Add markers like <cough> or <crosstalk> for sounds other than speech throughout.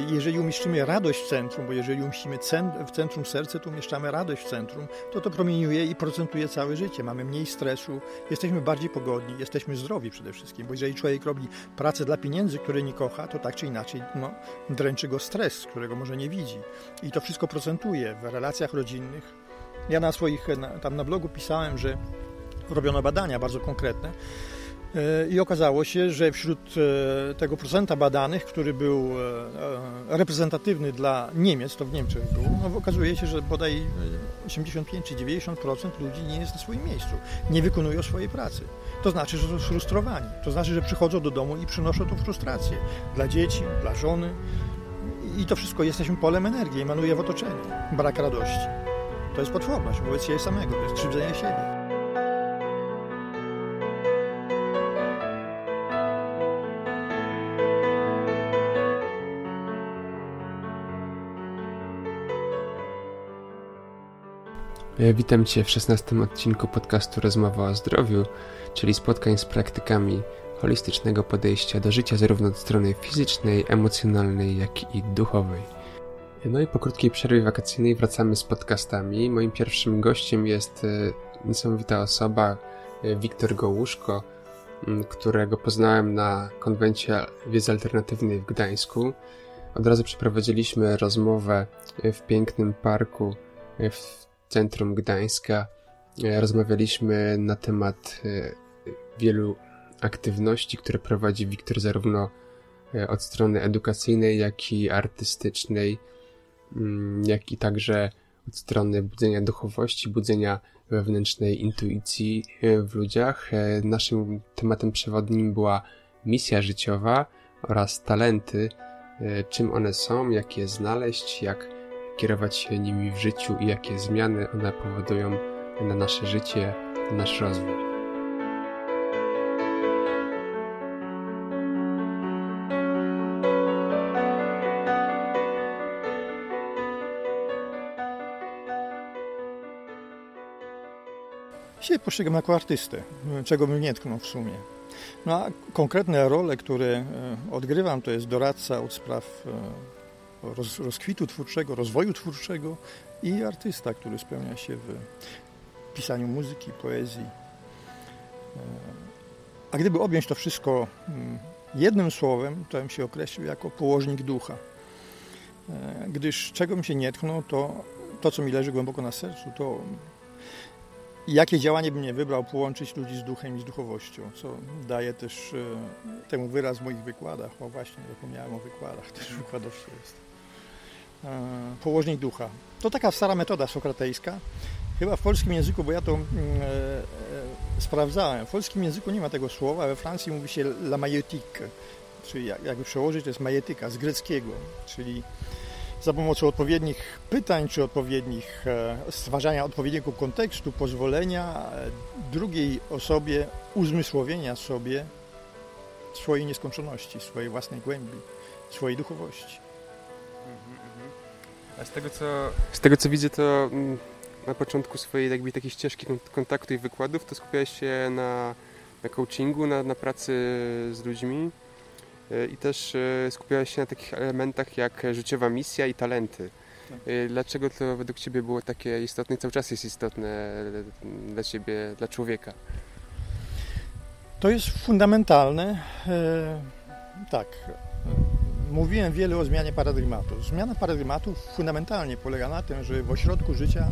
Jeżeli umieszczymy radość w centrum, bo jeżeli umieścimy w centrum serce, to umieszczamy radość w centrum, to to promieniuje i procentuje całe życie. Mamy mniej stresu, jesteśmy bardziej pogodni, jesteśmy zdrowi przede wszystkim, bo jeżeli człowiek robi pracę dla pieniędzy, które nie kocha, to tak czy inaczej no, dręczy go stres, którego może nie widzi. I to wszystko procentuje w relacjach rodzinnych. Ja na swoich, tam na blogu pisałem, że robiono badania bardzo konkretne, I okazało się, że wśród e, tego procenta badanych, który był e, reprezentatywny dla Niemiec, to w Niemczech było, no okazuje się, że bodaj 85 czy 90% ludzi nie jest na swoim miejscu, nie wykonują swojej pracy. To znaczy, że są sfrustrowani. To znaczy, że przychodzą do domu i przynoszą tą frustrację dla dzieci, dla żony. I to wszystko jesteśmy polem energii, emanuje w otoczeniu. Brak radości. To jest potworność wobec siebie samego, to jest krzywdzenie siebie. Witam Cię w 16 odcinku podcastu Rozmowa o zdrowiu, czyli spotkań z praktykami holistycznego podejścia do życia zarówno od strony fizycznej, emocjonalnej, jak i duchowej. No i po krótkiej przerwie wakacyjnej wracamy z podcastami. Moim pierwszym gościem jest e, niesamowita osoba, e, Wiktor Gołuszko, którego poznałem na konwencie wiedzy alternatywnej w Gdańsku. Od razu przeprowadziliśmy rozmowę w pięknym parku w centrum Gdańska. E, rozmawialiśmy na temat e, wielu aktywności, które prowadzi Wiktor zarówno e, od strony edukacyjnej, jak i artystycznej, mm, jak i także od strony budzenia duchowości, budzenia wewnętrznej intuicji w ludziach. Naszym tematem przewodnim była misja życiowa oraz talenty, czym one są, jak je znaleźć, jak kierować się nimi w życiu i jakie zmiany one powodują na nasze życie, na nasz rozwój. Dzisiaj postrzegam jako artystę, czego bym nie tknął w sumie. No a konkretne role, które e, odgrywam, to jest doradca od spraw e, roz, rozkwitu twórczego, rozwoju twórczego i artysta, który spełnia się w pisaniu muzyki, poezji. E, a gdyby objąć to wszystko mm, jednym słowem, to bym się określił jako położnik ducha. E, gdyż czego bym się nie tknął, to to, co mi leży głęboko na sercu, to jakie działanie bym nie wybrał, połączyć ludzi z duchem i z duchowością, co daje też e, temu wyraz w moich wykładach. O właśnie, zapomniałem o wykładach, też wykładowcy jest. E, położnik ducha. To taka stara metoda sokratejska. Chyba w polskim języku, bo ja to mm, e, e, sprawdzałem, w polskim języku nie ma tego słowa, we Francji mówi się la majetique, czyli jak, jakby przełożyć to jest majetyka z greckiego, czyli za pomocą odpowiednich pytań czy odpowiednich stwarzania odpowiedniego kontekstu, pozwolenia drugiej osobie uzmysłowienia sobie swojej nieskończoności, swojej własnej głębi, swojej duchowości. A z tego co, z tego, co widzę, to mm, na początku swojej jakby takiej ścieżki kontaktu i wykładów, to skupiałeś się na, na coachingu, na, na pracy z ludźmi e, i też e, skupiałeś się na takich elementach jak życiowa misja i talenty. Tak. E, dlaczego to według Ciebie było takie istotne i cały czas jest istotne dla Ciebie, dla człowieka? To jest fundamentalne. Tak Mówiłem wiele o zmianie paradygmatu. Zmiana paradygmatu fundamentalnie polega na tym, żeby w ośrodku życia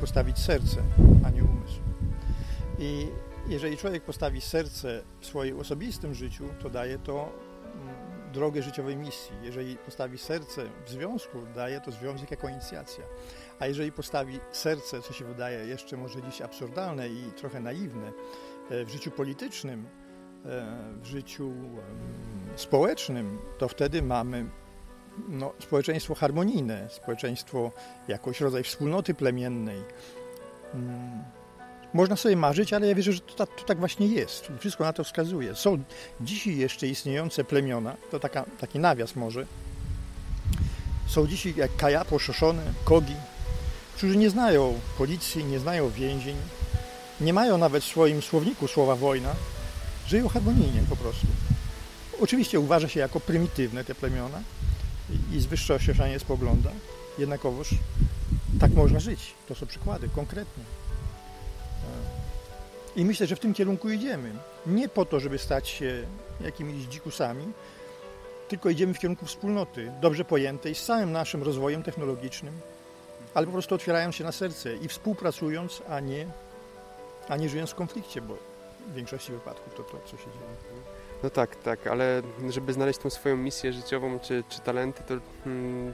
postawić serce, a nie umysł. I jeżeli człowiek postawi serce w swoim osobistym życiu, to daje to mm, drogę życiowej misji. Jeżeli postawi serce w związku, daje to związek jako inicjacja. A jeżeli postawi serce, co się wydaje jeszcze może dziś absurdalne i trochę naiwne, e, w życiu politycznym, w życiu społecznym, to wtedy mamy no, społeczeństwo harmonijne, społeczeństwo jakoś rodzaj wspólnoty plemiennej. Hmm. Można sobie marzyć, ale ja wierzę, że to, to, tak właśnie jest. Wszystko na to wskazuje. Są dzisiaj jeszcze istniejące plemiona, to taka, taki nawias może. Są dzisiaj jak Kajapo, Szoszone, Kogi, którzy nie znają policji, nie znają więzień, nie mają nawet w swoim słowniku słowa wojna, żyją harmonijnie po prostu. Oczywiście uważa się jako prymitywne te plemiona, i z wyższością się nie spogląda, jednakowoż tak można żyć. To są przykłady konkretne. I myślę, że w tym kierunku idziemy. Nie po to, żeby stać się jakimiś dzikusami, tylko idziemy w kierunku wspólnoty, dobrze pojętej, z całym naszym rozwojem technologicznym, ale po prostu otwierając się na serce i współpracując, a nie, a nie żyjąc w konflikcie, bo w większości wypadków to to, co się dzieje. No tak, tak, ale żeby znaleźć tą swoją misję życiową czy, czy talenty, to hmm,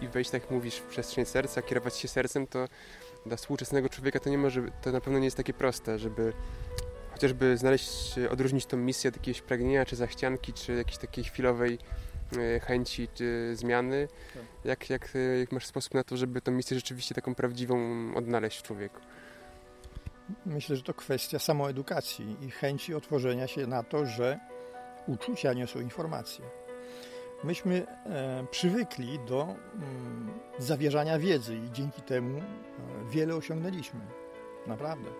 i wejść, tak jak mówisz, w przestrzeń serca, kierować się sercem, to dla współczesnego człowieka to nie może, to na pewno nie jest takie proste, żeby chociażby znaleźć, odróżnić tą misję od jakiegoś pragnienia, czy zachcianki, czy jakiejś takiej chwilowej e, chęci, czy zmiany. Tak. Jak, jak, jak masz sposób na to, żeby tą misję rzeczywiście taką prawdziwą odnaleźć w człowieku? Myślę, że to kwestia samoedukacji i chęci otworzenia się na to, że uczucia niosą informacje. Myśmy e, przywykli do mm, zawierzania wiedzy i dzięki temu e, wiele osiągnęliśmy. Naprawdę.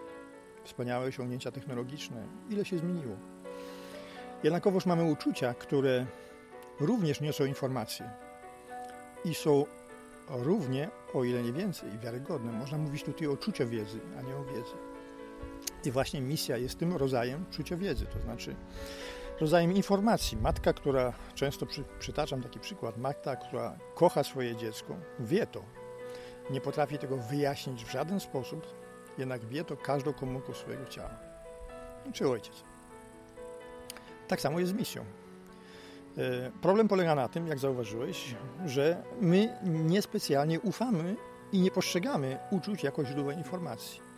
Wspaniałe osiągnięcia technologiczne. Ile się zmieniło. Jednakowoż mamy uczucia, które również niosą informacje i są równie, o ile nie więcej, wiarygodne. Można mówić tutaj o czuciu wiedzy, a nie o wiedzy. I właśnie misja jest tym rodzajem czucia wiedzy, to znaczy rodzajem informacji. Matka, która, często przy, przytaczam taki przykład, matka, która kocha swoje dziecko, wie to, nie potrafi tego wyjaśnić w żaden sposób, jednak wie to każdą komórką swojego ciała. Czy ojciec. Tak samo jest z misją. E, problem polega na tym, jak zauważyłeś, że my niespecjalnie ufamy i nie postrzegamy uczuć jako źródła informacji.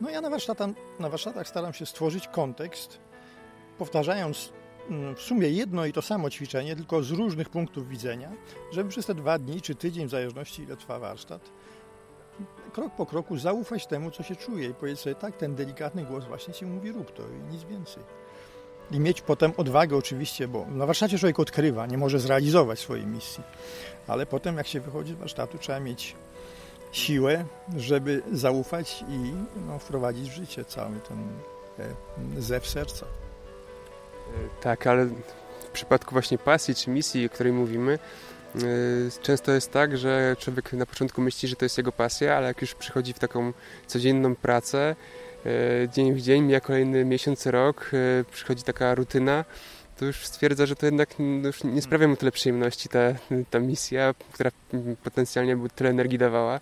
No ja na warsztatach, na warsztatach staram się stworzyć kontekst, powtarzając mm, w sumie jedno i to samo ćwiczenie, tylko z różnych punktów widzenia, żeby przez te dwa dni czy tydzień, w zależności ile trwa warsztat, krok po kroku zaufać temu, co się czuje i powiedzieć sobie, tak, ten delikatny głos właśnie ci mówi, rób to i nic więcej. I mieć potem odwagę oczywiście, bo na warsztacie człowiek odkrywa, nie może zrealizować swojej misji, ale potem jak się wychodzi z warsztatu, trzeba mieć siłę, żeby zaufać i no, wprowadzić w życie cały ten e, zew serca. E, tak, ale w przypadku właśnie pasji czy misji, o której mówimy, e, często jest tak, że człowiek na początku myśli, że to jest jego pasja, ale jak już przychodzi w taką codzienną pracę, dzień w dzień, mija kolejny miesiąc, rok, przychodzi taka rutyna, to już stwierdza, że to jednak już nie sprawia mu tyle przyjemności ta, ta misja, która potencjalnie by tyle energii dawała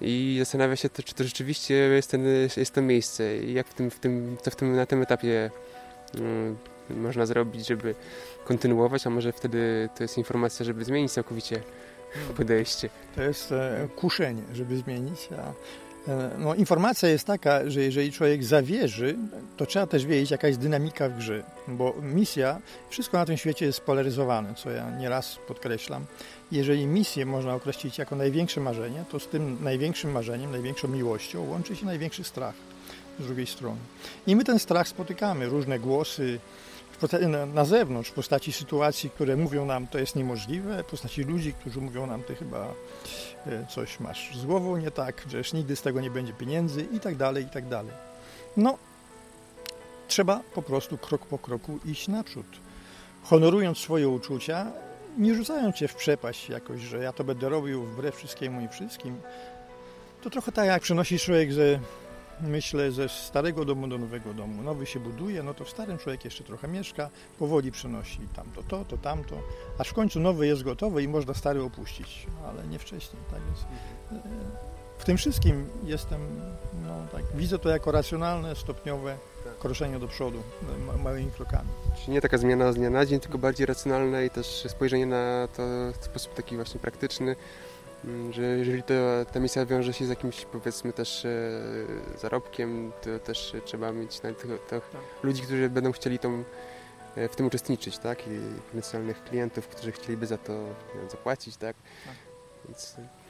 i zastanawia się, to, czy to rzeczywiście jest, ten, jest to miejsce i jak w tym, w tym, co w tym, na tym etapie um, można zrobić, żeby kontynuować, a może wtedy to jest informacja, żeby zmienić całkowicie podejście. To jest e, kuszenie, żeby zmienić, a no, informacja jest taka, że jeżeli człowiek zawierzy, to trzeba też wiedzieć, jaka jest dynamika w grze, bo misja, wszystko na tym świecie jest spolaryzowane, co ja nieraz podkreślam. Jeżeli misję można określić jako największe marzenie, to z tym największym marzeniem, największą miłością łączy się największy strach z drugiej strony. I my ten strach spotykamy, różne głosy, na zewnątrz, w postaci sytuacji, które mówią nam, to jest niemożliwe, w postaci ludzi, którzy mówią nam, ty chyba e, coś masz z głową nie tak, że nigdy z tego nie będzie pieniędzy i tak dalej, i tak dalej. No, trzeba po prostu krok po kroku iść naprzód. Honorując swoje uczucia, nie rzucając się w przepaść jakoś, że ja to będę robił wbrew wszystkiemu i wszystkim. To trochę tak jak przenosi człowiek ze myślę, ze starego domu do nowego domu. Nowy się buduje, no to w starym człowiek jeszcze trochę mieszka, powoli przenosi tamto, to, to, tamto, aż w końcu nowy jest gotowy i można stary opuścić, ale nie wcześniej, tak więc w tym wszystkim jestem, no tak, widzę to jako racjonalne, stopniowe kroczenie do przodu małymi krokami. Czyli nie taka zmiana z dnia na dzień, tylko bardziej racjonalne i też spojrzenie na to w sposób taki właśnie praktyczny, że jeżeli to, ta misja wiąże się z jakimś powiedzmy też e, zarobkiem, to też trzeba mieć na tych, tych tak. ludzi, którzy będą chcieli tą, e, w tym uczestniczyć, tak? I potencjalnych klientów, którzy chcieliby za to zapłacić, tak? tak. Więc... E,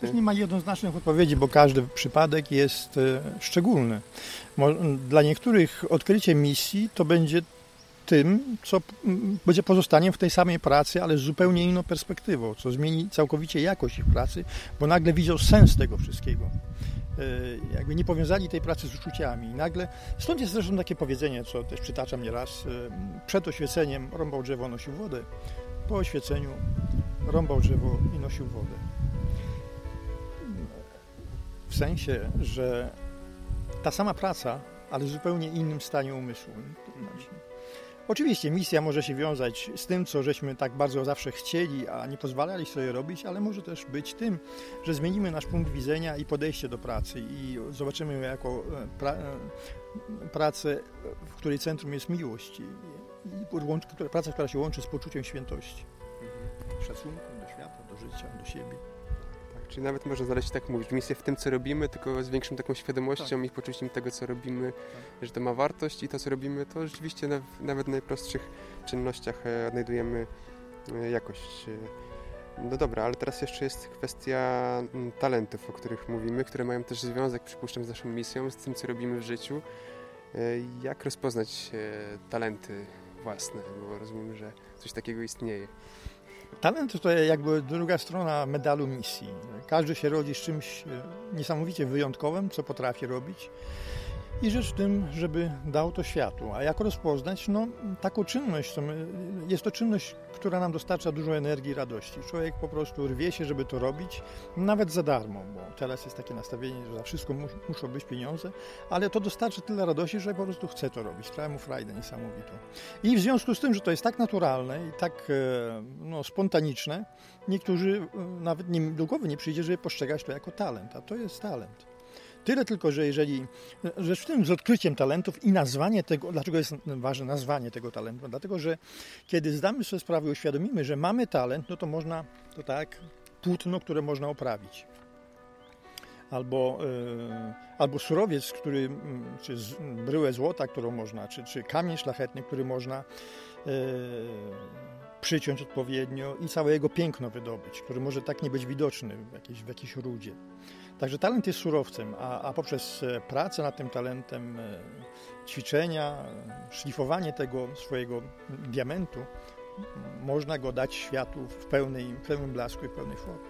też nie ma jednoznacznych odpowiedzi, bo każdy przypadek jest szczególny. Dla niektórych odkrycie misji to będzie tym, co będzie pozostaniem w tej samej pracy, ale z zupełnie inną perspektywą, co zmieni całkowicie jakość ich pracy, bo nagle widzą sens tego wszystkiego. E, jakby nie powiązali tej pracy z uczuciami. I nagle, stąd jest zresztą takie powiedzenie, co też przytaczam nieraz, e, przed oświeceniem rąbał drzewo, nosił wodę, po oświeceniu rąbał drzewo i nosił wodę. W sensie, że ta sama praca, ale w zupełnie innym stanie umysłu. Znaczy, oczywiście misja może się wiązać z tym, co żeśmy tak bardzo zawsze chcieli, a nie pozwalali sobie robić, ale może też być tym, że zmienimy nasz punkt widzenia i podejście do pracy i zobaczymy ją jako e, pra e, pracę, w której centrum jest miłość i, i praca, która się łączy z poczuciem świętości, mhm. szacunku do świata, do życia, do siebie. Czyli nawet można znaleźć tak mówić, misję w tym, co robimy, tylko z większą taką świadomością tak. i poczuciem tego, co robimy, tak. że to ma wartość i to, co robimy, to rzeczywiście na, nawet w najprostszych czynnościach e, odnajdujemy e, jakość. E. No dobra, ale teraz jeszcze jest kwestia mm, talentów, o których mówimy, które mają też związek, przypuszczam, z naszą misją, z tym, co robimy w życiu. Jak rozpoznać talenty własne, bo rozumiem, że coś takiego istnieje. Talent to jakby druga strona medalu misji. Każdy się rodzi z czymś e, niesamowicie wyjątkowym, co potrafi robić i rzecz w tym, żeby dał to światu. A jak rozpoznać? No, taką czynność, jest to czynność, która nam dostarcza dużo energii i radości. Człowiek po prostu rwie się, żeby to robić, nawet za darmo, bo teraz jest takie nastawienie, że za wszystko mus, muszą być pieniądze, ale to dostarczy tyle radości, że po prostu chce to robić. Sprawia mu frajdę niesamowitą. I w związku z tym, że to jest tak naturalne i tak e, no, spontaniczne, niektórzy e, nawet nie, do głowy nie przyjdzie, żeby postrzegać to jako talent, a to jest talent. Tyle tylko, że jeżeli, rzecz w tym z odkryciem talentów i nazwanie tego, dlaczego jest ważne nazwanie tego talentu? Dlatego, że kiedy zdamy sobie sprawę i uświadomimy, że mamy talent, no to można, to tak, płótno, które można oprawić. Albo, yy, albo surowiec, który, czy bryłę złota, którą można, czy, czy kamień szlachetny, który można yy, przyciąć odpowiednio i całe jego piękno wydobyć, który może tak nie być widoczny w jakiejś, w jakiejś rudzie. Także talent jest surowcem, a, a poprzez e, pracę nad tym talentem, e, ćwiczenia, szlifowanie tego swojego diamentu, można go dać światu w, pełnej, w pełnym blasku i w pełnej formie.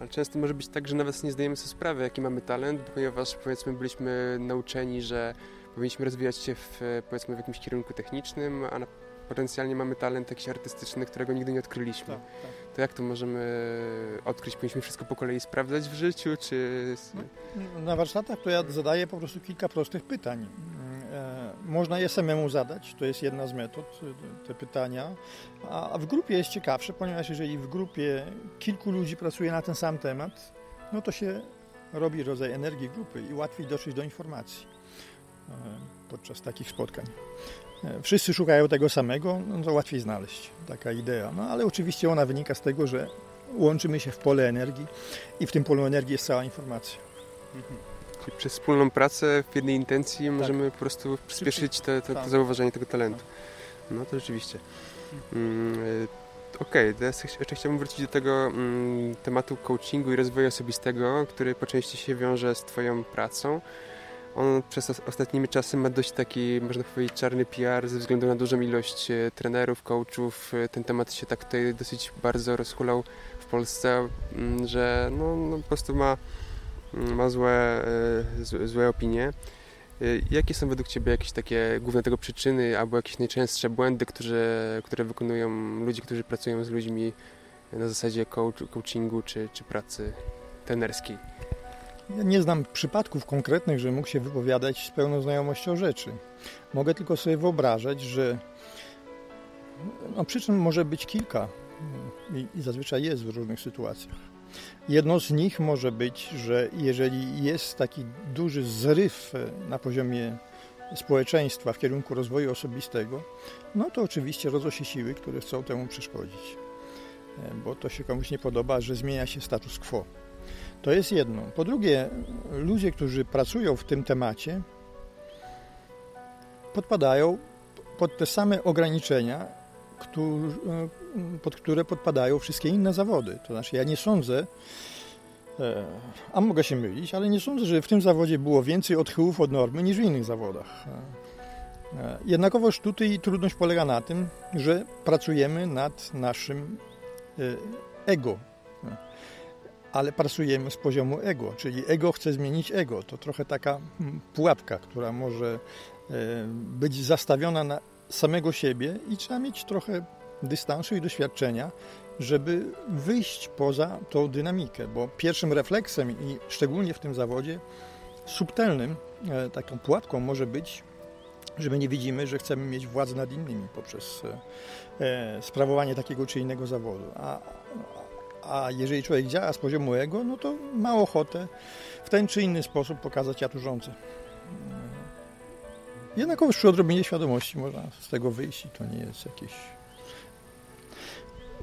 Ale często może być tak, że nawet nie zdajemy sobie sprawy, jaki mamy talent, ponieważ powiedzmy byliśmy nauczeni, że powinniśmy rozwijać się w, powiedzmy w jakimś kierunku technicznym, a potencjalnie mamy talent jakiś artystyczny, którego nigdy nie odkryliśmy. Tak, tak. To jak to możemy odkryć? Powinniśmy wszystko po kolei sprawdzać w życiu, czy... No, na warsztatach to ja zadaję po prostu kilka prostych pytań. E, można je samemu zadać, to jest jedna z metod, te pytania, a w grupie jest ciekawsze, ponieważ jeżeli w grupie kilku ludzi pracuje na ten sam temat, no to się robi rodzaj energii grupy i łatwiej dotrzeć do informacji podczas takich spotkań. E, wszyscy szukają tego samego, no to łatwiej znaleźć taka idea. No ale oczywiście ona wynika z tego, że łączymy się w pole energii i w tym polu energii jest cała informacja. Mhm. Czyli przez wspólną pracę w jednej intencji tak. możemy po prostu przyspieszyć to, tak. zauważenie tego talentu. Tak. No to rzeczywiście. Mm, e, Okej, okay, teraz jeszcze chciałbym wrócić do tego mm, tematu coachingu i rozwoju osobistego, który po części się wiąże z Twoją pracą on przez ostatnimi czasy ma dość taki, można powiedzieć, czarny PR ze względu na dużą ilość e, trenerów, coachów. E, ten temat się tak tutaj dosyć bardzo rozhulał w Polsce, mm, że no, no po prostu ma, mm, ma złe, e, złe opinie. Jakie są według Ciebie jakieś takie główne tego przyczyny albo jakieś najczęstsze błędy, które, które wykonują ludzie, którzy pracują z ludźmi na zasadzie coach, coachingu czy, czy pracy trenerskiej? Ja nie znam przypadków konkretnych, że mógł się wypowiadać z pełną znajomością rzeczy. Mogę tylko sobie wyobrażać, że no, przyczyn może być kilka i, i zazwyczaj jest w różnych sytuacjach. Jedno z nich może być, że jeżeli jest taki duży zryw na poziomie społeczeństwa w kierunku rozwoju osobistego, no to oczywiście rodzą się siły, które chcą temu przeszkodzić. Bo to się komuś nie podoba, że zmienia się status quo. To jest jedno. Po drugie, ludzie, którzy pracują w tym temacie, podpadają pod te same ograniczenia, pod które podpadają wszystkie inne zawody. To znaczy, ja nie sądzę, e, a mogę się mylić, ale nie sądzę, że w tym zawodzie było więcej odchyłów od normy niż w innych zawodach. E, e, jednakowoż tutaj trudność polega na tym, że pracujemy nad naszym ego, ale pracujemy z poziomu ego, czyli ego chce zmienić ego. To trochę taka hmm, pułapka, która może e, być zastawiona na samego siebie i trzeba mieć trochę dystansu i doświadczenia, żeby wyjść poza tą dynamikę, bo pierwszym refleksem i szczególnie w tym zawodzie subtelnym, e, taką pułapką może być, że my nie widzimy, że chcemy mieć władzę nad innymi poprzez e, sprawowanie takiego czy innego zawodu. A, a jeżeli człowiek działa z poziomu ego, no to ma ochotę w ten czy inny sposób pokazać ja tu rządzę. Jednakowoż przy odrobinie świadomości można z tego wyjść i to nie jest jakieś...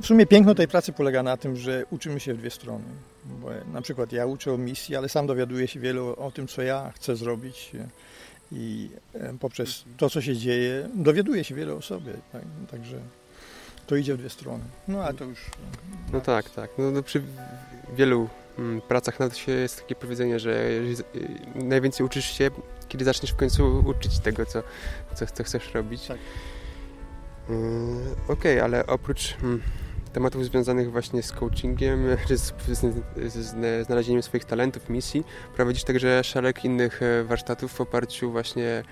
W sumie piękno tej pracy polega na tym, że uczymy się w dwie strony. Bo na przykład ja uczę o misji, ale sam dowiaduję się wiele o tym, co ja chcę zrobić i e, poprzez to, co się dzieje, dowiaduję się wiele o sobie. Tak? Także to idzie w dwie strony. No a to już... No tak, tak. No, no przy wielu mm, pracach nawet się jest takie powiedzenie, że najwięcej uczysz się, kiedy zaczniesz w końcu uczyć tego, co, co, co chcesz robić. Tak. Yy, Okej, okay, ale oprócz mm, tematów związanych właśnie z coachingiem, <laughs> czy z, z, z, znalezieniem swoich talentów, misji, prowadzisz także szereg innych e, warsztatów w oparciu właśnie mm,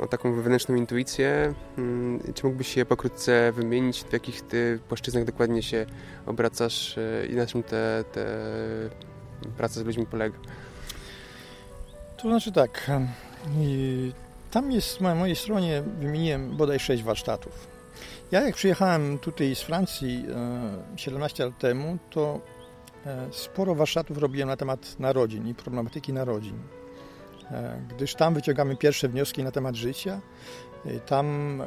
o taką wewnętrzną intuicję. Mm, czy mógłbyś je pokrótce wymienić, w jakich ty płaszczyznach dokładnie się obracasz e, i na czym te, te praca z ludźmi polega? To znaczy tak, tam jest na mojej stronie, wymieniłem bodaj sześć warsztatów. Ja jak przyjechałem tutaj z Francji 17 e, lat temu, to e, sporo warsztatów robiłem na temat narodzin i problematyki narodzin. E, gdyż tam wyciągamy pierwsze wnioski na temat życia. Tam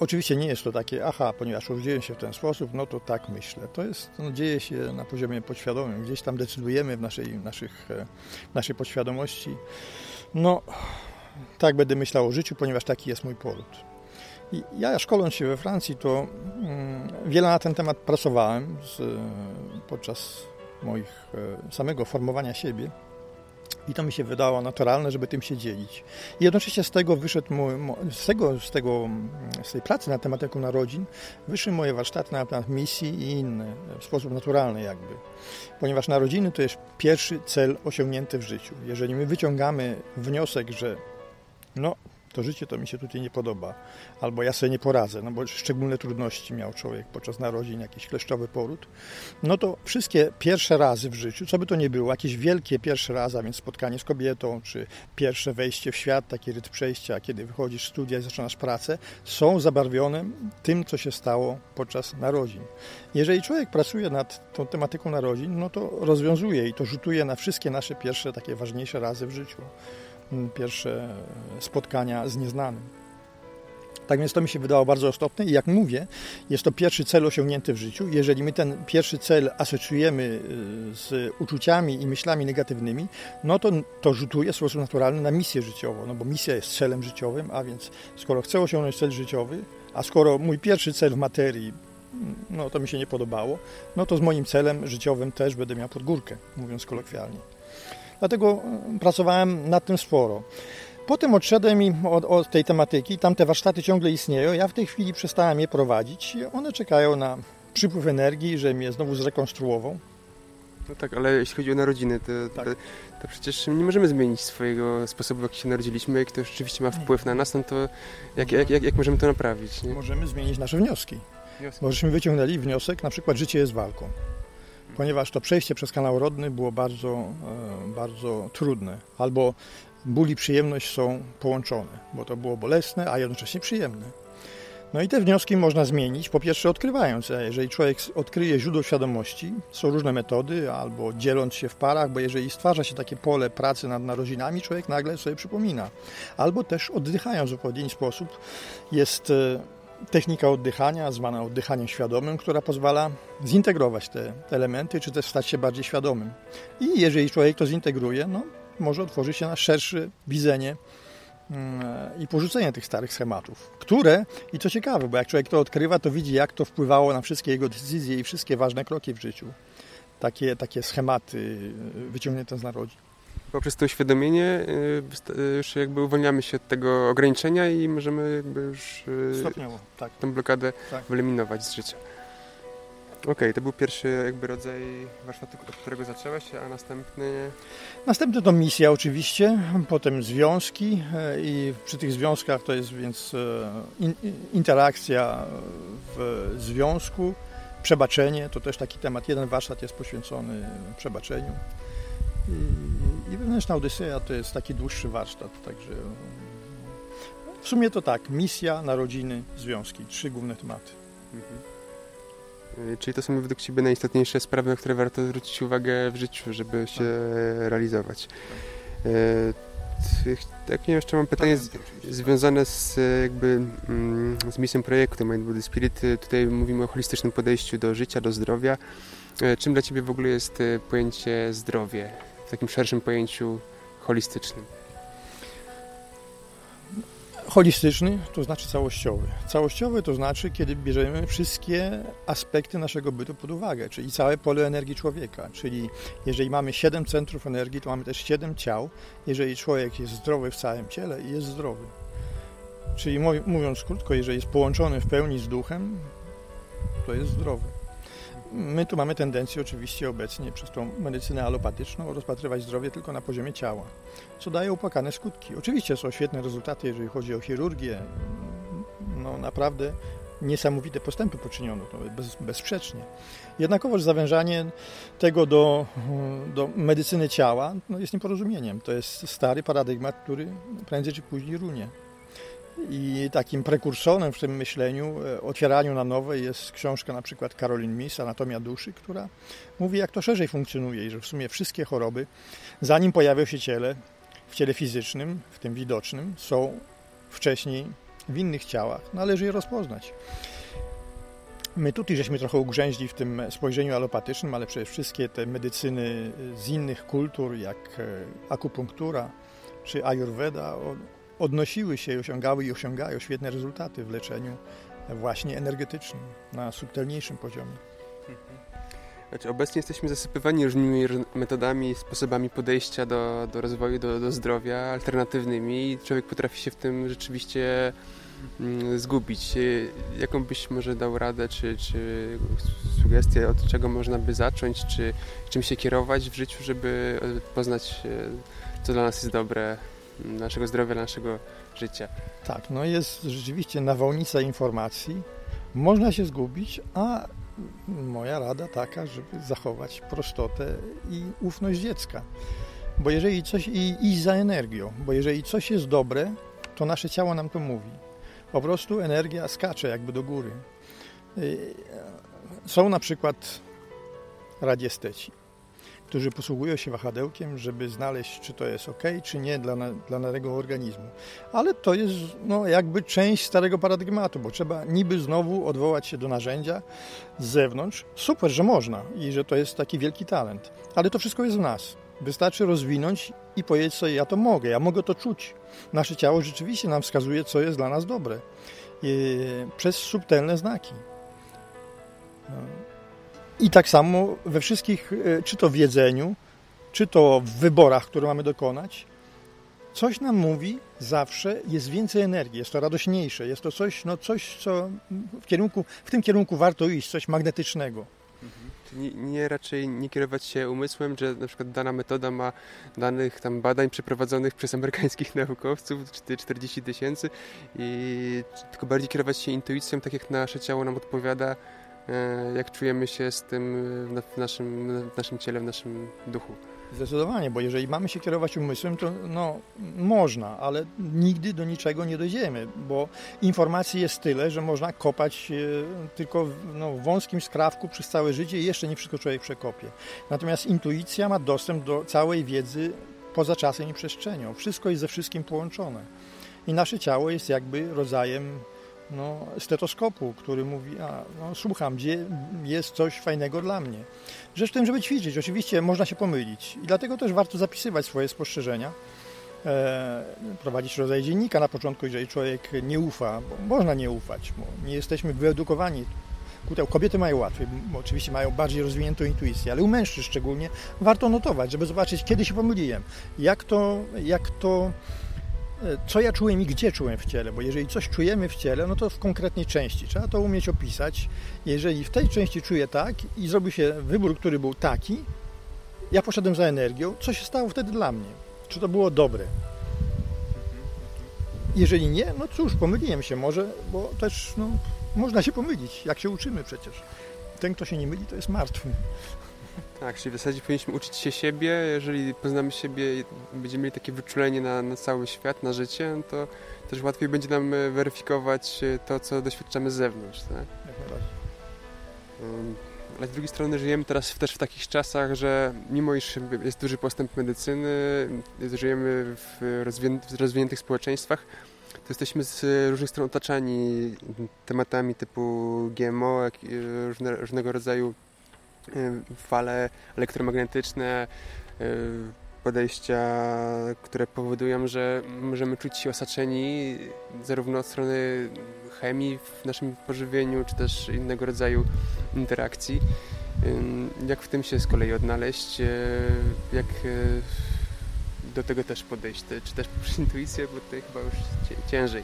oczywiście nie jest to takie, aha, ponieważ urodziłem się w ten sposób, no to tak myślę. To jest, no, dzieje się na poziomie podświadomym. Gdzieś tam decydujemy w naszej, naszych, naszej podświadomości. No, tak będę myślał o życiu, ponieważ taki jest mój poród. Ja szkoląc się we Francji, to mm, wiele na ten temat pracowałem z, podczas moich e, samego formowania siebie. I to mi się wydało naturalne, żeby tym się dzielić. I jednocześnie z tego wyszedł mój, z, tego, z, tego, z tej pracy na tematykę narodzin wyszły moje warsztaty na temat misji i inne, w sposób naturalny jakby. Ponieważ narodziny to jest pierwszy cel osiągnięty w życiu. Jeżeli my wyciągamy wniosek, że no, to życie to mi się tutaj nie podoba, albo ja sobie nie poradzę, no bo szczególne trudności miał człowiek podczas narodzin, jakiś kleszczowy poród, no to wszystkie pierwsze razy w życiu, co by to nie było, jakieś wielkie pierwsze razy, a więc spotkanie z kobietą, czy pierwsze wejście w świat, taki rytm przejścia, kiedy wychodzisz studia i zaczynasz pracę, są zabarwione tym, co się stało podczas narodzin. Jeżeli człowiek pracuje nad tą tematyką narodzin, no to rozwiązuje i to rzutuje na wszystkie nasze pierwsze takie ważniejsze razy w życiu pierwsze spotkania z nieznanym. Tak więc to mi się wydało bardzo istotne i jak mówię, jest to pierwszy cel osiągnięty w życiu. Jeżeli my ten pierwszy cel asocjujemy y, z uczuciami i myślami negatywnymi, no to to rzutuje w sposób naturalny na misję życiową, no bo misja jest celem życiowym, a więc skoro chcę osiągnąć cel życiowy, a skoro mój pierwszy cel w materii no to mi się nie podobało, no to z moim celem życiowym też będę miał podgórkę, mówiąc kolokwialnie. Dlatego e, pracowałem nad tym sporo. Potem odszedłem i od, od, tej tematyki, tamte warsztaty ciągle istnieją, ja w tej chwili przestałem je prowadzić. One czekają na przypływ energii, że mnie znowu zrekonstruował. No tak, ale jeśli chodzi o narodziny, to, tak. to, to, przecież nie możemy zmienić swojego sposobu, w jaki się narodziliśmy. Jak to rzeczywiście ma wpływ na nas, no to jak, jak, jak, jak możemy to naprawić? Nie? Możemy zmienić nasze wnioski. wnioski. Możemy wyciągnęli wniosek, na przykład życie jest walką ponieważ to przejście przez kanał rodny było bardzo, e, bardzo trudne. Albo ból i przyjemność są połączone, bo to było bolesne, a jednocześnie przyjemne. No i te wnioski można zmienić, po pierwsze odkrywając. Jeżeli człowiek odkryje źródło świadomości, są różne metody, albo dzieląc się w parach, bo jeżeli stwarza się takie pole pracy nad narodzinami, człowiek nagle sobie przypomina. Albo też oddychając w odpowiedni sposób. Jest e, technika oddychania, zwana oddychaniem świadomym, która pozwala zintegrować te elementy, czy też stać się bardziej świadomym. I jeżeli człowiek to zintegruje, no, może otworzyć się na szersze widzenie mm, i porzucenie tych starych schematów, które, i co ciekawe, bo jak człowiek to odkrywa, to widzi, jak to wpływało na wszystkie jego decyzje i wszystkie ważne kroki w życiu. Takie, takie schematy y, wyciągnięte z narodzin poprzez to uświadomienie y, y, już jakby uwalniamy się od tego ograniczenia i możemy jakby już y, Stopniowo, tak. tę blokadę tak. wyeliminować z życia. Okej, okay, to był pierwszy jakby rodzaj warsztatu, od którego zaczęłaś, a następny... Następny to misja oczywiście, potem związki e, i przy tych związkach to jest więc e, interakcja w związku, Przebaczenie to też taki temat. Jeden warsztat jest poświęcony przebaczeniu. I, i wewnętrzna Odyseja to jest taki dłuższy warsztat, także w sumie to tak, misja, narodziny, związki, trzy główne tematy. Mhm. Czyli to są według Ciebie najistotniejsze sprawy, na które warto zwrócić uwagę w życiu, żeby się tak. realizować. Tak, nie jeszcze mam pytanie z, związane z, jakby, mm, z misją projektu Mind Body Spirit. Tutaj mówimy o holistycznym podejściu do życia, do zdrowia. Czym dla Ciebie w ogóle jest pojęcie zdrowie takim szerszym pojęciu holistycznym? Holistyczny to znaczy całościowy. Całościowy to znaczy, kiedy bierzemy wszystkie aspekty naszego bytu pod uwagę, czyli całe pole energii człowieka. Czyli jeżeli mamy 7 centrów energii, to mamy też 7 ciał. Jeżeli człowiek jest zdrowy w całym ciele, jest zdrowy. Czyli mówiąc krótko, jeżeli jest połączony w pełni z duchem, to jest zdrowy. My tu mamy tendencję oczywiście obecnie przez tą medycynę alopatyczną rozpatrywać zdrowie tylko na poziomie ciała, co daje opłakane skutki. Oczywiście są świetne rezultaty, jeżeli chodzi o chirurgię. No naprawdę niesamowite postępy poczyniono, to bez, bezsprzecznie. Jednakowoż zawężanie tego do, do medycyny ciała no jest nieporozumieniem. To jest stary paradygmat, który prędzej czy później runie. I takim prekursorem w tym myśleniu, e, otwieraniu na nowe jest książka na przykład Caroline Miss, Anatomia duszy, która mówi jak to szerzej funkcjonuje i że w sumie wszystkie choroby, zanim pojawią się ciele, w ciele fizycznym, w tym widocznym, są wcześniej w innych ciałach. Należy je rozpoznać. My tutaj żeśmy trochę ugrzęźli w tym spojrzeniu alopatycznym, ale przecież wszystkie te medycyny z innych kultur, jak e, akupunktura czy ayurveda, odnosiły się, osiągały i osiągają świetne rezultaty w leczeniu właśnie energetycznym na subtelniejszym poziomie. Znaczy, obecnie jesteśmy zasypywani różnymi metodami, sposobami podejścia do, do rozwoju, do, do zdrowia, alternatywnymi i człowiek potrafi się w tym rzeczywiście mm, zgubić. Jaką byś może dał radę, czy, czy sugestię, od czego można by zacząć, czy czym się kierować w życiu, żeby poznać, co dla nas jest dobre naszego zdrowia, naszego życia. Tak, no jest rzeczywiście nawałnica informacji. Można się zgubić, a moja rada taka, żeby zachować prostotę i ufność dziecka. Bo jeżeli coś i iść za energią, bo jeżeli coś jest dobre, to nasze ciało nam to mówi. Po prostu energia skacze jakby do góry. Y, są na przykład radiesteci którzy posługują się wahadełkiem, żeby znaleźć, czy to jest ok, czy nie dla, dla naszego organizmu. Ale to jest no, jakby część starego paradygmatu, bo trzeba niby znowu odwołać się do narzędzia z zewnątrz. Super, że można i że to jest taki wielki talent, ale to wszystko jest w nas. Wystarczy rozwinąć i powiedzieć sobie, ja to mogę, ja mogę to czuć. Nasze ciało rzeczywiście nam wskazuje, co jest dla nas dobre. I przez subtelne znaki. I tak samo we wszystkich, e, czy to w jedzeniu, czy to w wyborach, które mamy dokonać, coś nam mówi zawsze, jest więcej energii, jest to radośniejsze, jest to coś, no coś co w, kierunku, w tym kierunku warto iść, coś magnetycznego. Nie, nie, raczej nie kierować się umysłem, że na przykład dana metoda ma danych tam badań przeprowadzonych przez amerykańskich <laughs> naukowców, 40 tysięcy, i tylko bardziej kierować się intuicją, tak jak nasze ciało nam odpowiada, jak czujemy się z tym w naszym, w naszym ciele, w naszym duchu. Zdecydowanie, bo jeżeli mamy się kierować umysłem, to no, można, ale nigdy do niczego nie dojdziemy, bo informacji jest tyle, że można kopać e, tylko no, w wąskim skrawku przez całe życie i jeszcze nie wszystko człowiek przekopie. Natomiast intuicja ma dostęp do całej wiedzy poza czasem i przestrzenią. Wszystko jest ze wszystkim połączone. I nasze ciało jest jakby rodzajem no, stetoskopu, który mówi, a no, słucham, gdzie jest coś fajnego dla mnie. Rzecz w tym, żeby ćwiczyć. Oczywiście można się pomylić i dlatego też warto zapisywać swoje spostrzeżenia, e, prowadzić rodzaj dziennika na początku, jeżeli człowiek nie ufa, bo można nie ufać, bo nie jesteśmy wyedukowani. Kobiety mają łatwiej, oczywiście mają bardziej rozwiniętą intuicję, ale u mężczyzn szczególnie warto notować, żeby zobaczyć, kiedy się pomyliłem, jak to, jak to co ja czułem i gdzie czułem w ciele, bo jeżeli coś czujemy w ciele, no to w konkretnej części. Trzeba to umieć opisać. Jeżeli w tej części czuję tak i zrobił się wybór, który był taki, ja poszedłem za energią, co się stało wtedy dla mnie? Czy to było dobre? Jeżeli nie, no cóż, pomyliłem się może, bo też no, można się pomylić, jak się uczymy przecież. ten, kto się nie myli, to jest martwy. Tak, czyli w zasadzie powinniśmy uczyć się siebie. Jeżeli poznamy siebie i będziemy mieli takie wyczulenie na, na cały świat, na życie, no to też łatwiej będzie nam e, weryfikować e, to, co doświadczamy z zewnątrz. Tak? Jak najbardziej. Ale z drugiej strony żyjemy teraz też w takich czasach, że mimo iż jest duży postęp medycyny, żyjemy w, rozwiniętych społeczeństwach, to jesteśmy z różnych stron otaczani tematami typu GMO, różnego rodzaju fale elektromagnetyczne, e, podejścia, które powodują, że możemy czuć się osaczeni zarówno od strony chemii w naszym pożywieniu, czy też innego rodzaju interakcji. Jak w tym się z kolei odnaleźć? E, jak do tego też podejść? Czy też poprzez intuicję, bo tutaj chyba już ciężej.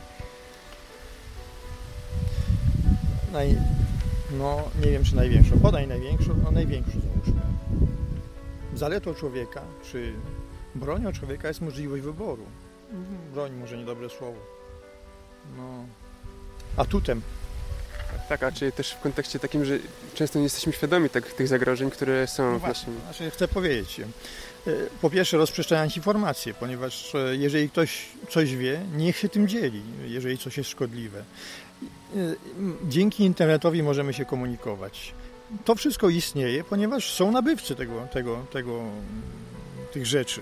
Naj, no nie wiem czy największą, podaj największą, no największą załóżmy. Zaletą człowieka, czy bronią człowieka jest możliwość wyboru. Broń może niedobre słowo. No, atutem tak, a czy też w kontekście takim, że często nie jesteśmy świadomi tak, tych zagrożeń, które są no w naszym... Znaczy, chcę powiedzieć, e, po pierwsze rozprzestrzeniać informacje, ponieważ e, jeżeli ktoś coś wie, niech się tym dzieli, jeżeli coś jest szkodliwe. E, dzięki internetowi możemy się komunikować. To wszystko istnieje, ponieważ są nabywcy tego, tego, tego, tych rzeczy.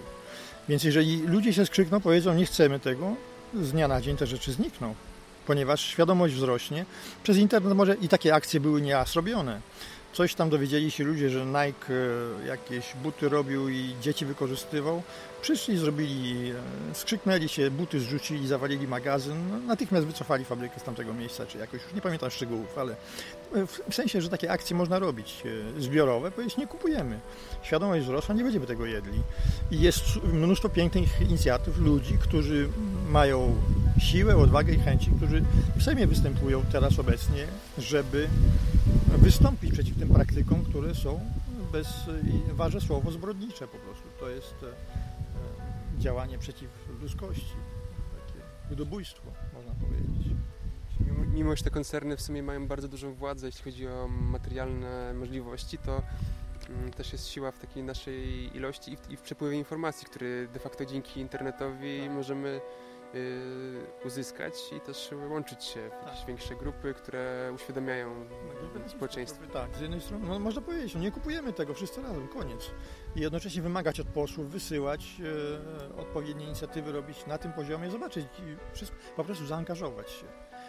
Więc jeżeli ludzie się skrzykną, powiedzą nie chcemy tego, z dnia na dzień te rzeczy znikną ponieważ świadomość wzrośnie. Przez internet może i takie akcje były nieraz robione. Coś tam dowiedzieli się ludzie, że Nike e, jakieś buty robił i dzieci wykorzystywał. Przyszli, zrobili, e, skrzyknęli się, buty zrzucili, zawalili magazyn. No, natychmiast wycofali fabrykę z tamtego miejsca, czy jakoś, już nie pamiętam szczegółów, ale e, w sensie, że takie akcje można robić zbiorowe, powiedzieć nie kupujemy. Świadomość wzrosła, nie będziemy tego jedli. I jest mnóstwo pięknych inicjatyw ludzi, którzy mają siłę, odwagę i chęci, którzy w Sejmie występują teraz obecnie, żeby wystąpić przeciw tym praktykom, które są bez, ważne słowo, zbrodnicze po prostu. To jest e, e, działanie przeciw ludzkości, takie ludobójstwo, można powiedzieć. Mimo, że te koncerny w sumie mają bardzo dużą władzę, jeśli chodzi o materialne możliwości, to mm, też jest siła w takiej naszej ilości i w, i w przepływie informacji, który de facto dzięki internetowi tak. możemy uzyskać i też łączyć się w jakieś tak. większe grupy, które uświadamiają no, społeczeństwo. Tak, z jednej strony no, można powiedzieć, no nie kupujemy tego wszyscy razem, koniec. I jednocześnie wymagać od posłów, wysyłać e, odpowiednie inicjatywy, robić na tym poziomie, zobaczyć wszystko, po prostu zaangażować się.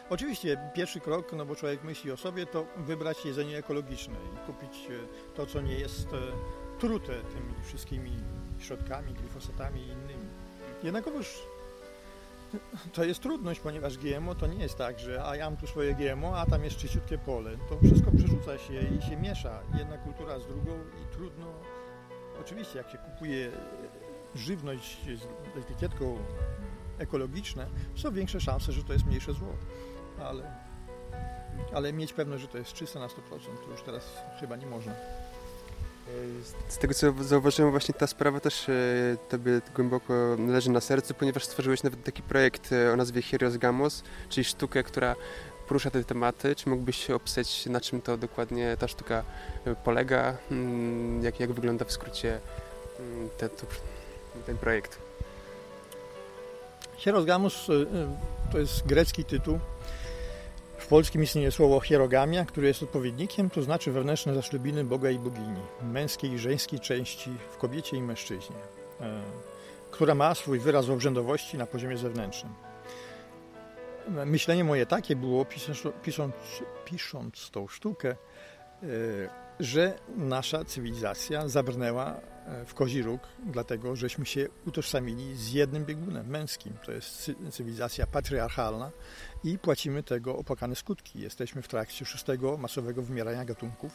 Oczywiście pierwszy krok, no bo człowiek myśli o sobie, to wybrać jedzenie ekologiczne i kupić e, to, co nie jest e, trute tymi wszystkimi środkami, glifosatami i innymi. Jednakowoż to jest trudność, ponieważ GMO to nie jest tak, że a ja mam tu swoje GMO, a tam jest czyściutkie pole. To wszystko przerzuca się i się miesza. Jedna kultura z drugą i trudno. Oczywiście, jak się kupuje żywność z etykietką ekologiczne, są większe szanse, że to jest mniejsze zło. Ale, ale mieć pewność, że to jest czyste na 100%, to już teraz chyba nie można. Z tego co zauważyłem, właśnie ta sprawa też e, Tobie głęboko leży na sercu, ponieważ stworzyłeś nawet taki projekt e, o nazwie Heroes Gamos, czyli sztukę, która porusza te tematy. Czy mógłbyś opisać, na czym to dokładnie ta sztuka e, polega? Mm, jak, jak wygląda w skrócie mm, te, to, ten projekt? Heroes Gamos to jest grecki tytuł w polskim istnieje słowo hierogamia, które jest odpowiednikiem, to znaczy wewnętrzne zaślubiny Boga i bogini, męskiej i żeńskiej części w kobiecie i mężczyźnie, e, która ma swój wyraz w obrzędowości na poziomie zewnętrznym. Myślenie moje takie było, pisząc, pisząc, pisząc tą sztukę, e, że nasza cywilizacja zabrnęła e, w kozi róg, dlatego żeśmy się utożsamili z jednym biegunem męskim. To jest cywilizacja patriarchalna i płacimy tego opłakane skutki. Jesteśmy w trakcie szóstego masowego wymierania gatunków.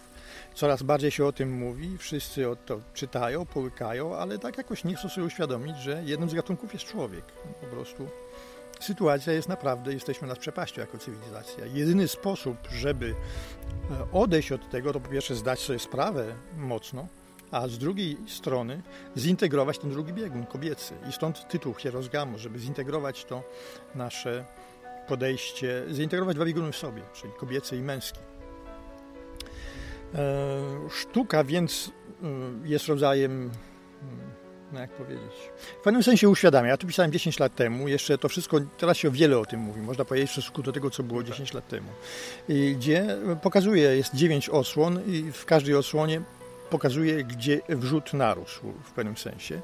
Coraz bardziej się o tym mówi, wszyscy o to czytają, połykają, ale tak jakoś nie chcą sobie uświadomić, że jednym z gatunków jest człowiek. Po prostu sytuacja jest naprawdę, jesteśmy nad przepaścią jako cywilizacja. Jedyny sposób, żeby e, odejść od tego, to po pierwsze zdać sobie sprawę mocno, a z drugiej strony zintegrować ten drugi biegun kobiecy. I stąd tytuł Hierozgamu, żeby zintegrować to nasze podejście, zintegrować dwa bieguny w sobie, czyli kobiecy i męski. Sztuka więc jest rodzajem no jak powiedzieć, w pewnym sensie uświadamia. Ja to pisałem 10 lat temu, jeszcze to wszystko, teraz się o wiele o tym mówi, można powiedzieć w stosunku do tego, co było 10 lat temu. I gdzie pokazuje, jest 9 osłon i w każdej odsłonie pokazuje, gdzie wrzut narósł w pewnym sensie.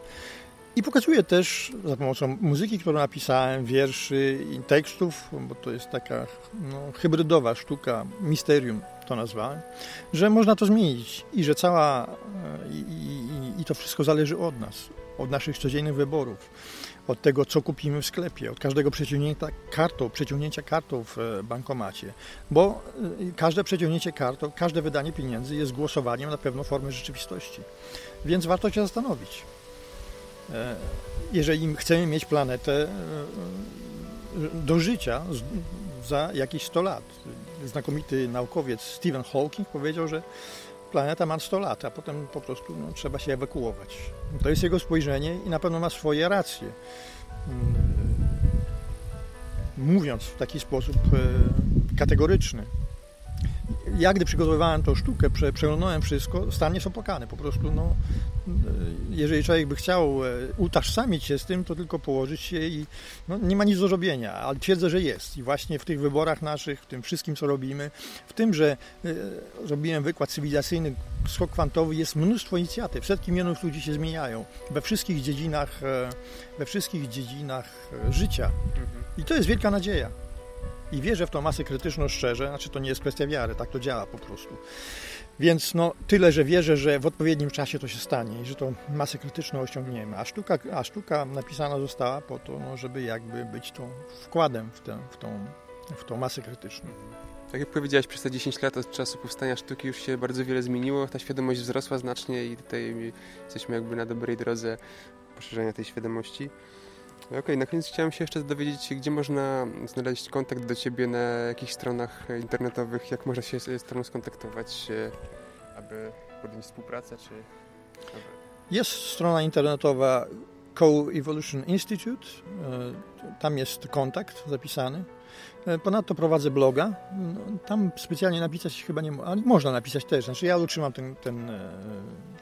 I pokazuje też za pomocą muzyki, którą napisałem, wierszy i tekstów, bo to jest taka no, hybrydowa sztuka, misterium to nazwałem, że można to zmienić i że cała e, i, i, i to wszystko zależy od nas, od naszych codziennych wyborów, od tego, co kupimy w sklepie, od każdego przeciągnięcia kartą, przeciągnięcia kartą w e, bankomacie, bo e, każde przeciągnięcie kartą, każde wydanie pieniędzy jest głosowaniem na pewną formę rzeczywistości. Więc warto się zastanowić. Jeżeli chcemy mieć planetę do życia za jakieś 100 lat, znakomity naukowiec Stephen Hawking powiedział, że planeta ma 100 lat, a potem po prostu no, trzeba się ewakuować. To jest jego spojrzenie i na pewno ma swoje racje. Mm, mówiąc w taki sposób e, kategoryczny ja gdy przygotowywałem tą sztukę, prze, przeglądałem wszystko, stan jest opłakany. Po prostu, no, jeżeli człowiek by chciał e, utożsamić się z tym, to tylko położyć się i no, nie ma nic do zrobienia, ale twierdzę, że jest. I właśnie w tych wyborach naszych, w tym wszystkim, co robimy, w tym, że y, robiłem wykład cywilizacyjny, skok kwantowy, jest mnóstwo inicjatyw. Setki milionów ludzi się zmieniają we wszystkich dziedzinach, e, we wszystkich dziedzinach życia. I to jest wielka nadzieja i wierzę w tą masę krytyczną szczerze, znaczy to nie jest kwestia wiary, tak to działa po prostu. Więc no, tyle, że wierzę, że w odpowiednim czasie to się stanie i że tą masę krytyczną osiągniemy. A sztuka, a sztuka napisana została po to, no, żeby jakby być tą wkładem w, tę, w, tą, w tą masę krytyczną. Tak jak powiedziałeś, przez te 10 lat od czasu powstania sztuki już się bardzo wiele zmieniło, ta świadomość wzrosła znacznie i tutaj jesteśmy jakby na dobrej drodze poszerzania tej świadomości. Okej, okay, na koniec chciałem się jeszcze dowiedzieć, gdzie można znaleźć kontakt do Ciebie na jakichś stronach internetowych, jak można się z Tobą skontaktować, aby podjąć współpracę, czy... Jest strona internetowa Co-Evolution Institute, e, tam jest kontakt zapisany. E, ponadto prowadzę bloga. Tam specjalnie napisać chyba nie ale można napisać też. Znaczy ja utrzymam ten, ten e,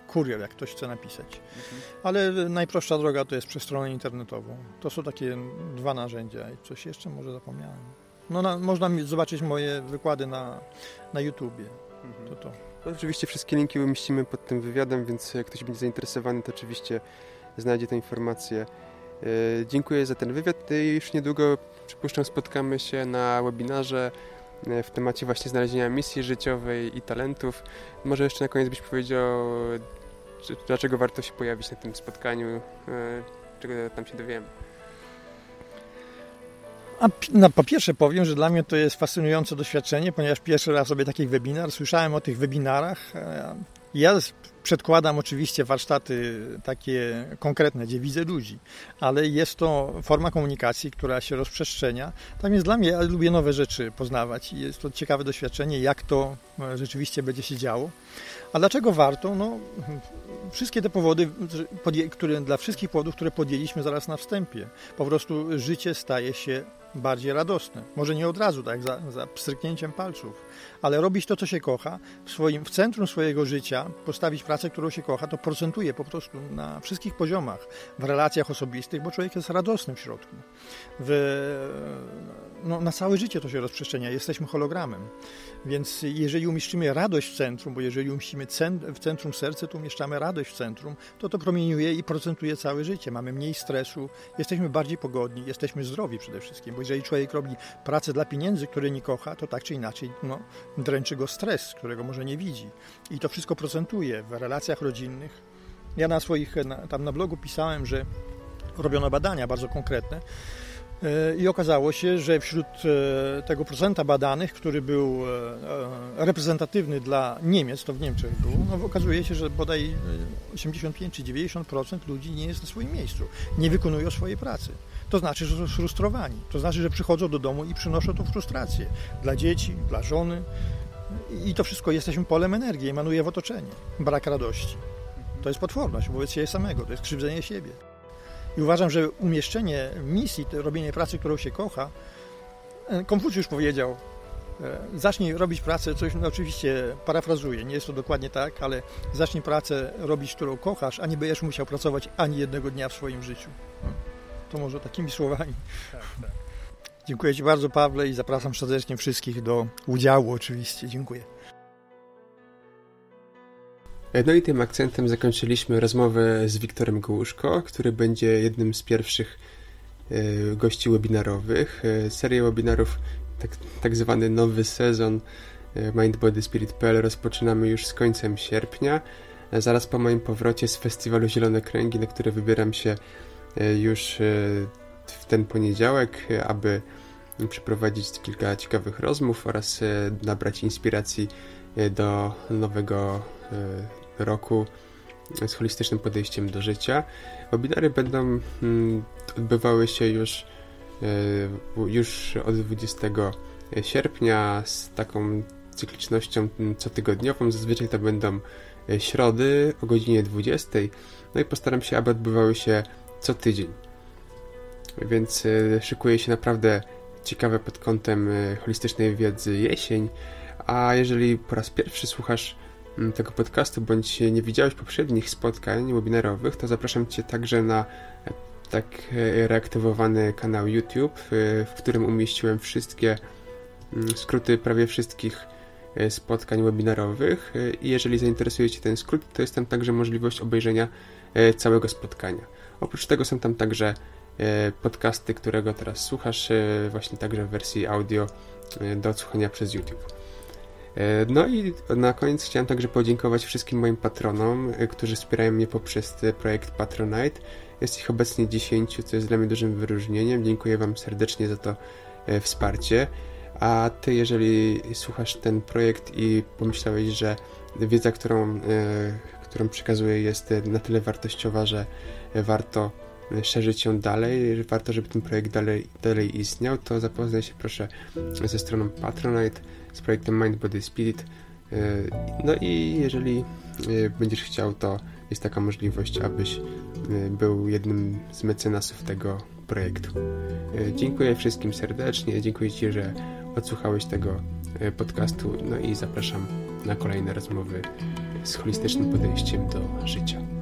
kurier, jak ktoś chce napisać. Mhm. Ale najprostsza droga to jest przez stronę internetową. To są takie dwa narzędzia. I coś jeszcze może zapomniałem. No, na, można zobaczyć moje wykłady na, na YouTubie. Mhm. To to. No, oczywiście wszystkie linki umieścimy pod tym wywiadem, więc jak ktoś będzie zainteresowany, to oczywiście znajdzie te informacje. E, dziękuję za ten wywiad i już niedługo przypuszczam spotkamy się na webinarze e, w temacie właśnie znalezienia misji życiowej i talentów. Może jeszcze na koniec byś powiedział, dlaczego warto się pojawić na tym spotkaniu, e, czego tam się dowiemy. A no, po pierwsze powiem, że dla mnie to jest fascynujące doświadczenie, ponieważ pierwszy raz robię taki webinar, słyszałem o tych webinarach. Ja Przedkładam oczywiście warsztaty takie konkretne, gdzie widzę ludzi, ale jest to forma komunikacji, która się rozprzestrzenia. Tam jest dla mnie, ja lubię nowe rzeczy poznawać i jest to ciekawe doświadczenie, jak to e, rzeczywiście będzie się działo. A dlaczego warto? No, wszystkie te powody, które, dla wszystkich powodów, które podjęliśmy zaraz na wstępie. Po prostu życie staje się bardziej radosne. Może nie od razu, tak, za, za pstryknięciem palców, ale robić to, co się kocha, w, swoim, w centrum swojego życia, postawić pracę, którą się kocha, to procentuje po prostu na wszystkich poziomach, w relacjach osobistych, bo człowiek jest radosny w środku. W, no, na całe życie to się rozprzestrzenia, jesteśmy hologramem. Więc jeżeli umieszczymy radość w centrum, bo jeżeli umieścimy w centrum serce, to umieszczamy radość w centrum, to to promieniuje i procentuje całe życie. Mamy mniej stresu, jesteśmy bardziej pogodni, jesteśmy zdrowi przede wszystkim, bo jeżeli człowiek robi pracę dla pieniędzy, które nie kocha, to tak czy inaczej no, dręczy go stres, którego może nie widzi. I to wszystko procentuje w relacjach rodzinnych. Ja na swoich, na, tam na blogu pisałem, że robiono badania bardzo konkretne, i okazało się, że wśród e, tego procenta badanych, który był e, reprezentatywny dla Niemiec, to w Niemczech było, no okazuje się, że bodaj 85 czy 90% ludzi nie jest na swoim miejscu, nie wykonują swojej pracy to znaczy, że są sfrustrowani. To znaczy, że przychodzą do domu i przynoszą tą frustrację dla dzieci, dla żony. I to wszystko jesteśmy polem energii, emanuje w otoczenie. Brak radości. To jest potworność wobec siebie samego, to jest krzywdzenie siebie. I uważam, że umieszczenie misji, to robienie pracy, którą się kocha, e, Konfucjusz powiedział, zacznij robić pracę, coś no oczywiście parafrazuję, nie jest to dokładnie tak, ale zacznij pracę robić, którą kochasz, a nie będziesz musiał pracować ani jednego dnia w swoim życiu. To może takimi słowami. Tak, tak. Dziękuję Ci bardzo, Pawle, i zapraszam serdecznie wszystkich do udziału oczywiście. Dziękuję. No i tym akcentem zakończyliśmy rozmowę z Wiktorem Gołuszko, który będzie jednym z pierwszych e, gości webinarowych. E, serię webinarów, tak, tak zwany nowy sezon e, MindBodySpirit.pl rozpoczynamy już z końcem sierpnia. Zaraz po moim powrocie z festiwalu Zielone Kręgi, na który wybieram się już w ten poniedziałek, aby przeprowadzić kilka ciekawych rozmów oraz nabrać inspiracji do nowego roku z holistycznym podejściem do życia. Webinary będą mm, odbywały się już, e, już od 20 sierpnia z taką cyklicznością cotygodniową. Zazwyczaj to będą e, środy o godzinie 20. No i postaram się, aby odbywały się co tydzień. Więc e, szykuje się naprawdę ciekawe pod kątem holistycznej wiedzy jesień. A jeżeli po raz pierwszy słuchasz tego podcastu, bądź nie widziałeś poprzednich spotkań webinarowych, to zapraszam Cię także na e, tak e, reaktywowany kanał YouTube, e, w którym umieściłem wszystkie mm, skróty prawie wszystkich spotkań webinarowych i jeżeli zainteresuje Cię ten skrót, to jest tam także możliwość obejrzenia całego spotkania. Oprócz tego są tam także podcasty, którego teraz słuchasz, właśnie także w wersji audio do odsłuchania przez YouTube. E, no i na koniec chciałem także podziękować wszystkim moim patronom, e, którzy wspierają mnie poprzez projekt Patronite. Jest ich obecnie 10, co jest dla mnie dużym wyróżnieniem. Dziękuję Wam serdecznie za to e, wsparcie. A Ty, jeżeli słuchasz ten projekt i pomyślałeś, że wiedza, którą, którą przekazuję jest na tyle wartościowa, że warto szerzyć ją dalej, warto, żeby ten projekt dalej, dalej istniał, to zapoznaj się proszę ze stroną Patronite z projektem Mind Body Spirit. E, no i jeżeli e, będziesz chciał, to jest taka możliwość, abyś e, był jednym z mecenasów tego projektu. Dziękuję wszystkim serdecznie, dziękuję Ci, że odsłuchałeś tego podcastu, no i zapraszam na kolejne rozmowy z holistycznym podejściem do życia.